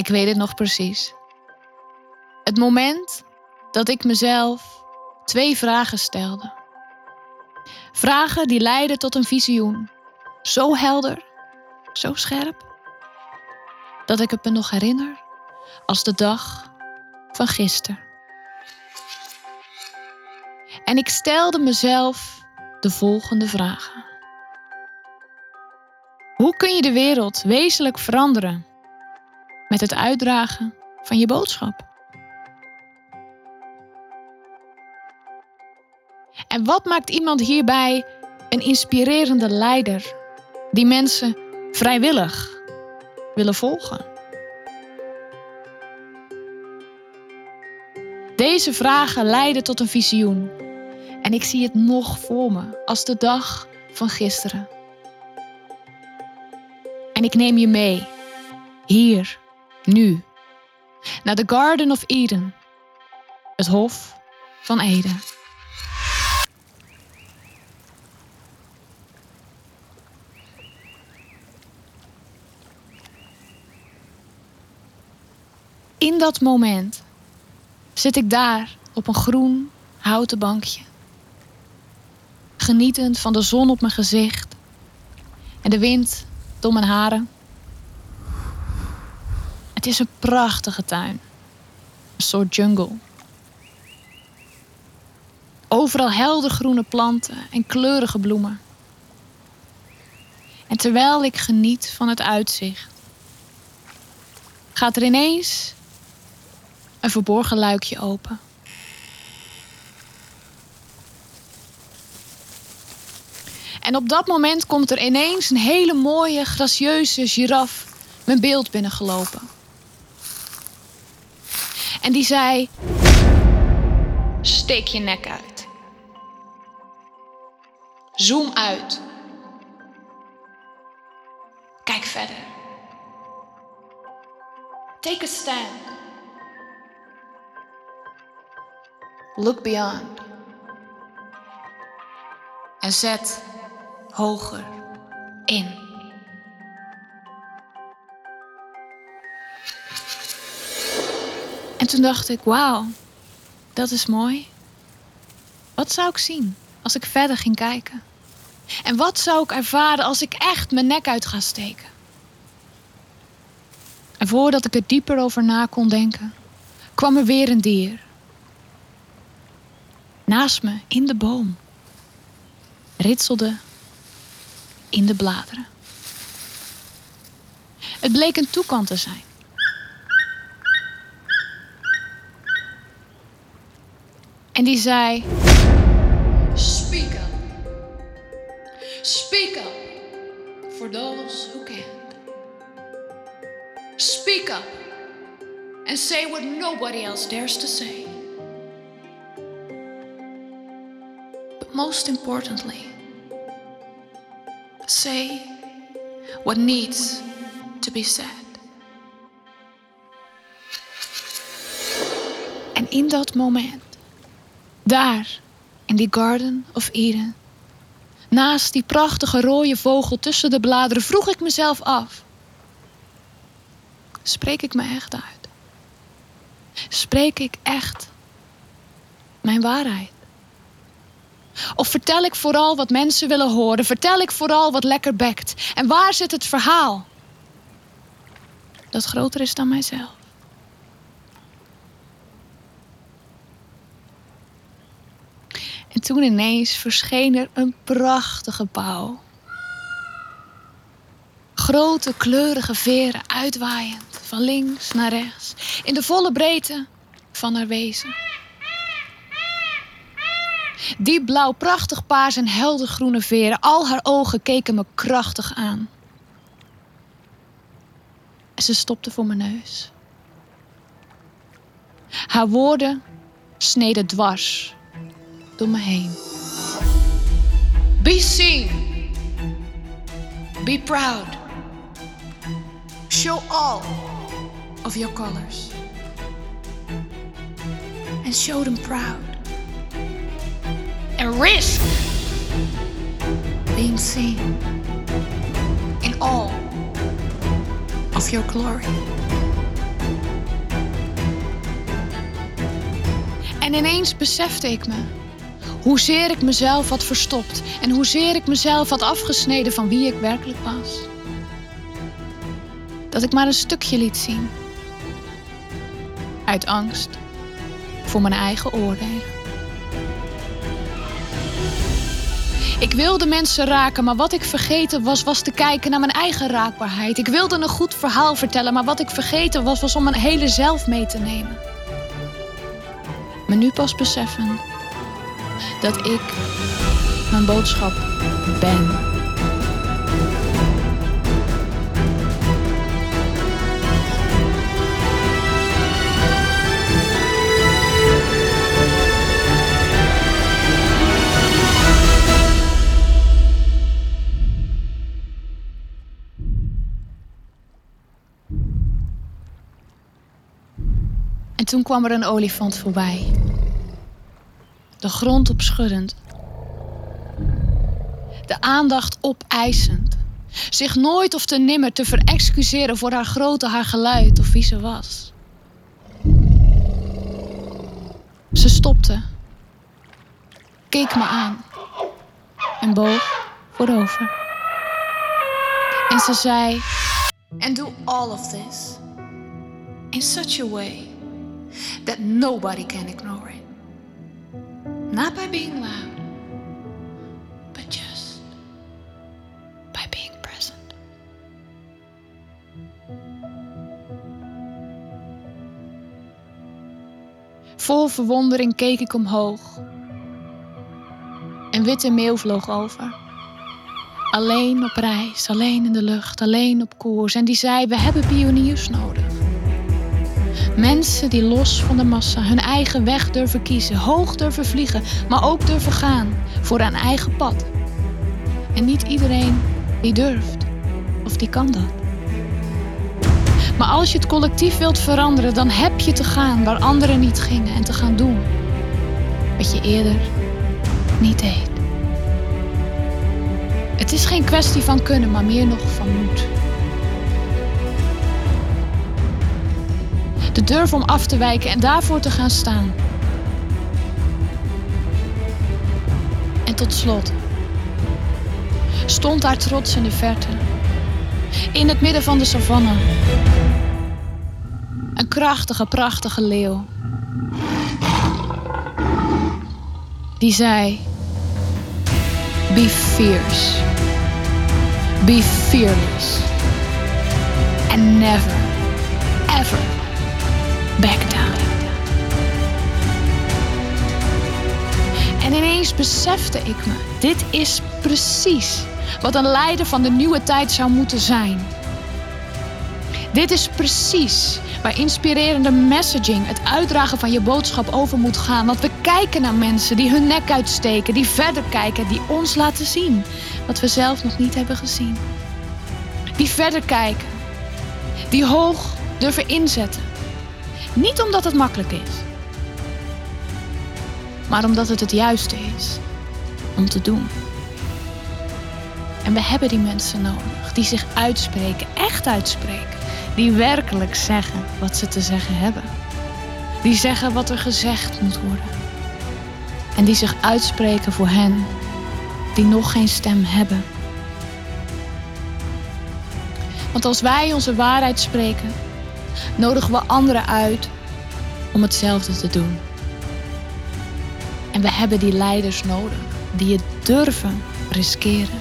Ik weet het nog precies. Het moment dat ik mezelf twee vragen stelde. Vragen die leidden tot een visioen. Zo helder, zo scherp, dat ik het me nog herinner als de dag van gisteren. En ik stelde mezelf de volgende vragen. Hoe kun je de wereld wezenlijk veranderen met het uitdragen van je boodschap? En wat maakt iemand hierbij een inspirerende leider die mensen vrijwillig willen volgen? Deze vragen leiden tot een visioen. En ik zie het nog voor me als de dag van gisteren. En ik neem je mee, hier, nu, naar de Garden of Eden, het Hof van Eden. In dat moment zit ik daar op een groen houten bankje. Genietend van de zon op mijn gezicht en de wind door mijn haren. Het is een prachtige tuin, een soort jungle. Overal heldergroene planten en kleurige bloemen. En terwijl ik geniet van het uitzicht, gaat er ineens een verborgen luikje open. En op dat moment komt er ineens een hele mooie, gracieuze giraf mijn beeld binnengelopen. En die zei: Steek je nek uit. Zoom uit. Kijk verder. Take a stand. Look beyond. En zet hoger in. Toen dacht ik, wauw, dat is mooi. Wat zou ik zien als ik verder ging kijken? En wat zou ik ervaren als ik echt mijn nek uit ga steken? En voordat ik er dieper over na kon denken, kwam er weer een dier naast me in de boom. Ritselde in de bladeren. Het bleek een toekan te zijn. En die zei: Speak up. Speak up for those who can't. Speak up and say what nobody else dares to say. But most importantly, say what needs to be said. En in dat moment, daar in die Garden of Eden, naast die prachtige rode vogel tussen de bladeren, vroeg ik mezelf af: spreek ik me echt uit? Spreek ik echt mijn waarheid? Of vertel ik vooral wat mensen willen horen? Vertel ik vooral wat lekker bekt? En waar zit het verhaal? Dat groter is dan mijzelf. En toen ineens verscheen er een prachtige pauw. Grote kleurige veren uitwaaiend van links naar rechts in de volle breedte van haar wezen. Die blauw prachtig paars en heldergroene veren, al haar ogen keken me krachtig aan. En ze stopte voor mijn neus. Haar woorden sneden dwars door me heen. Be seen. Be proud. Show all of your colors. And show them proud. And risk being seen in all of your glory. And ineens besefte ik me hoezeer ik mezelf had verstopt en hoezeer ik mezelf had afgesneden van wie ik werkelijk was. Dat ik maar een stukje liet zien. Uit angst voor mijn eigen oordelen. Ik wilde mensen raken, maar wat ik vergeten was, was te kijken naar mijn eigen raakbaarheid. Ik wilde een goed verhaal vertellen, maar wat ik vergeten was, was om mijn hele zelf mee te nemen. Me nu pas beseffen dat ik mijn boodschap ben. En toen kwam er een olifant voorbij. De grond opschuddend. De aandacht opeisend. Zich nooit of te nimmer te verexcuseren voor haar grootte, haar geluid of wie ze was. Ze stopte. Keek me aan. En boog voorover. En ze zei: And do all of this in such a way that nobody can ignore it. Not by being loud, but just by being present. Vol verwondering keek ik omhoog. Een witte meeuw vloog over. Alleen op reis, alleen in de lucht, alleen op koers. En die zei: We hebben pioniers nodig. Mensen die los van de massa hun eigen weg durven kiezen, hoog durven vliegen, maar ook durven gaan voor een eigen pad. En niet iedereen die durft of die kan dat. Maar als je het collectief wilt veranderen, dan heb je te gaan waar anderen niet gingen en te gaan doen wat je eerder niet deed. Het is geen kwestie van kunnen, maar meer nog van moed. De durf om af te wijken en daarvoor te gaan staan. En tot slot stond daar trots in de verte, in het midden van de savanne, een krachtige, prachtige leeuw. Die zei: Be fierce, be fearless, and never, ever back down. En ineens besefte ik me, dit is precies wat een leider van de nieuwe tijd zou moeten zijn. Dit is precies waar inspirerende messaging, het uitdragen van je boodschap over moet gaan. Want we kijken naar mensen die hun nek uitsteken, die verder kijken, die ons laten zien wat we zelf nog niet hebben gezien. Die verder kijken, die hoog durven inzetten. Niet omdat het makkelijk is, maar omdat het het juiste is om te doen. En we hebben die mensen nodig die zich uitspreken, echt uitspreken. Die werkelijk zeggen wat ze te zeggen hebben. Die zeggen wat er gezegd moet worden. En die zich uitspreken voor hen die nog geen stem hebben. Want als wij onze waarheid spreken, nodigen we anderen uit om hetzelfde te doen. En we hebben die leiders nodig die het durven riskeren,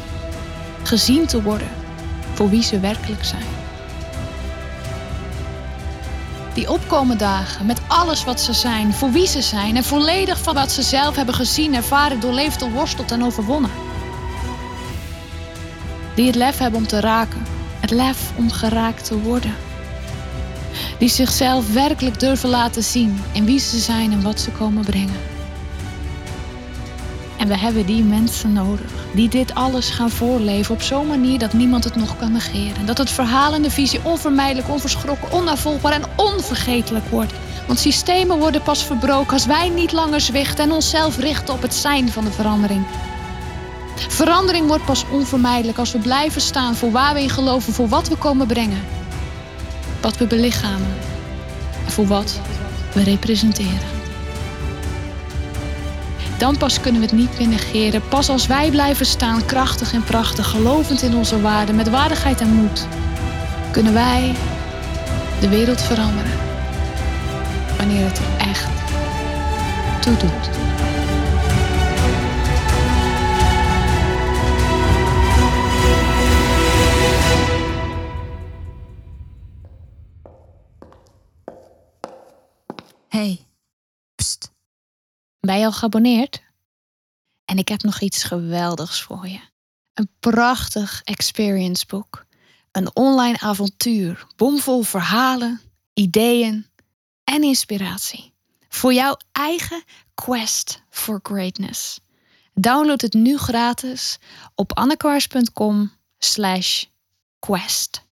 gezien te worden voor wie ze werkelijk zijn. Die opkomen dagen met alles wat ze zijn, voor wie ze zijn en volledig van wat ze zelf hebben gezien, ervaren, doorleefd, doorworsteld en overwonnen. Die het lef hebben om te raken, het lef om geraakt te worden. Die zichzelf werkelijk durven laten zien in wie ze zijn en wat ze komen brengen. En we hebben die mensen nodig die dit alles gaan voorleven op zo'n manier dat niemand het nog kan negeren. Dat het verhaal en de visie onvermijdelijk, onverschrokken, onnavolgbaar en onvergetelijk wordt. Want systemen worden pas verbroken als wij niet langer zwichten en onszelf richten op het zijn van de verandering. Verandering wordt pas onvermijdelijk als we blijven staan voor waar we in geloven, voor wat we komen brengen. Wat we belichamen en voor wat we representeren. Dan pas kunnen we het niet meer negeren. Pas als wij blijven staan, krachtig en prachtig, gelovend in onze waarden, met waardigheid en moed, kunnen wij de wereld veranderen. Wanneer het er echt toe doet. Hey. Ben je al geabonneerd? En ik heb nog iets geweldigs voor je. Een prachtig experience book. Een online avontuur, bomvol verhalen, ideeën en inspiratie. Voor jouw eigen quest for greatness. Download het nu gratis op annekwaars.com slash quest.